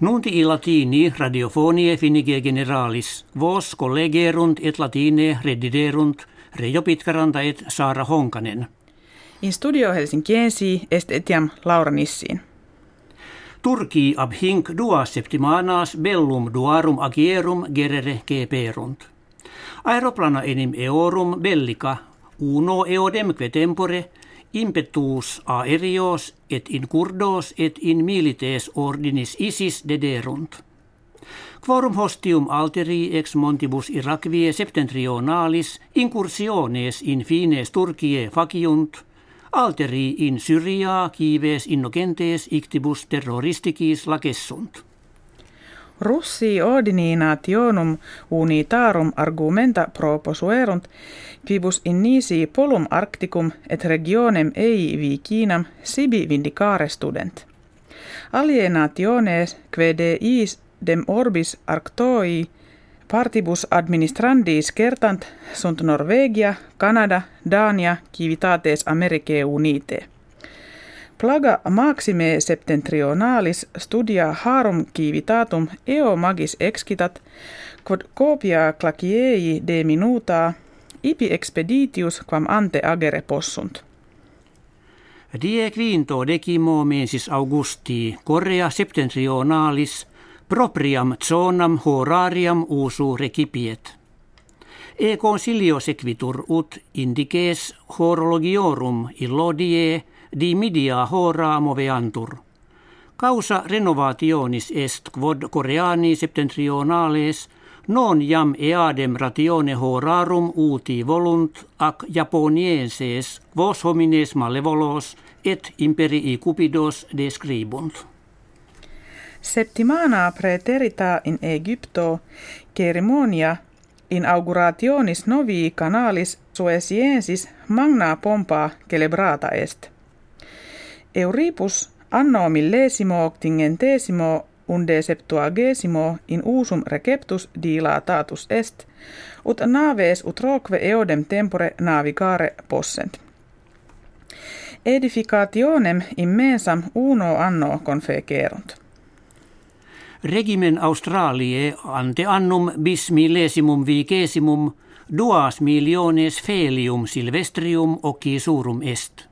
Nunti i latini radiofonie finige generalis, vos collegerunt et latine rediderunt Reijo Pitkaranta et Saara Honkanen. In studio Helsinkiensi est etiam Laura Nissiin. Turki ab hinc dua septimanas bellum duarum agierum gerere geperunt. Aeroplana enim eorum bellica uno eodemque tempore impetus aerios et in curdos et in milites ordinis isis dederunt. Quorum hostium alteri ex montibus Irakvie septentrionalis incursiones in fines Turkie faciunt, alteri in Syria kives innocentes ictibus terroristicis lacessunt. Russi ordininationum unitarum argumenta proposuerunt, quibus in nisi polum arcticum et regionem ei vicinam sibi vindicare student. Alienationes quede is dem orbis arctoi partibus administrandis kertant sunt Norvegia, Kanada, Dania, civitates Americae unite. Plaga maxime septentrionalis studia harum civitatum eo magis excitat, quod copia claciei de minuta ipi expeditius quam ante agere possunt. Die quinto decimo mensis Augusti, Korea septentrionalis, propriam zonam horariam usu recipiet. E consilio sequitur ut indices horologiorum illodie di media hora moveantur. Causa renovationis est quod Koreani septentrionales non jam eadem ratione horarum uti volunt ac japonienses vos homines malevolos et imperii cupidos describunt. Septimana preterita in Egypto cerimonia inaugurationis novi canalis suesiensis magna pompa celebrata est. Euripus anno millesimo octingentesimo unde septuagesimo in usum receptus dilatatus est, ut naves utroque eodem tempore navigare possent. Edificationem immensam uno anno confecerunt. Regimen Australiae ante annum bis millesimum vigesimum duas miliones felium silvestrium occisurum est.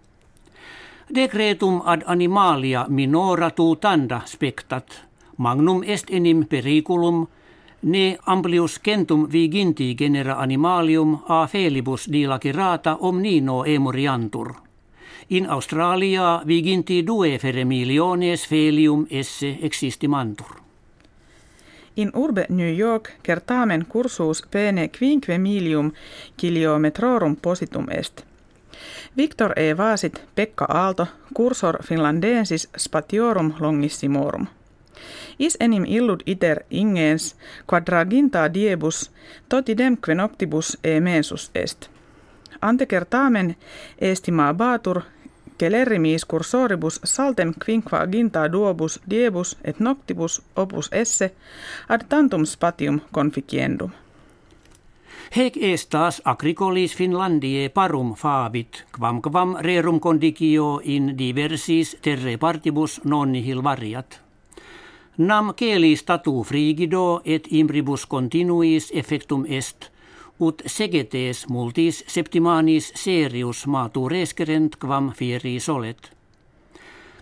Decretum ad animalia minora tanda spectat, magnum est enim periculum, ne amplius centum viginti genera animalium a felibus dilacirata omnino emuriantur. In Australia viginti due fere miliones felium esse existimantur. In urbe New York certamen cursus pene quinque milium kilometrorum positum est. Victor E. Vaasit Pekka Aalto, cursor finlandensis spatiorum longissimorum. Is enim illud iter ingens quadraginta diebus totidemque noctibus e mensus est. Ante certamen estimabatur Celerimis cursoribus saltem quinquaginta duobus diebus et noctibus opus esse ad tantum spatium conficiendum. Hec estas agricolis Finlandie parum quam quam rerum condicio in diversis terre partibus non nihil variat. Nam celi statu frigido et imbribus continuis effectum est – ut segetes multis septimanis serius reskerent quam fieri solet.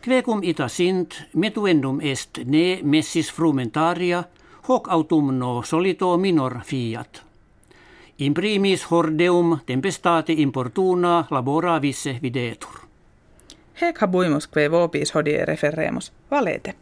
Quecum ita sint metuendum est ne messis frumentaria hoc autumno solito minor fiat. In primis hordeum tempestate importuna labora visse videtur. Hec habuimus que vopis hodie referremus, valete.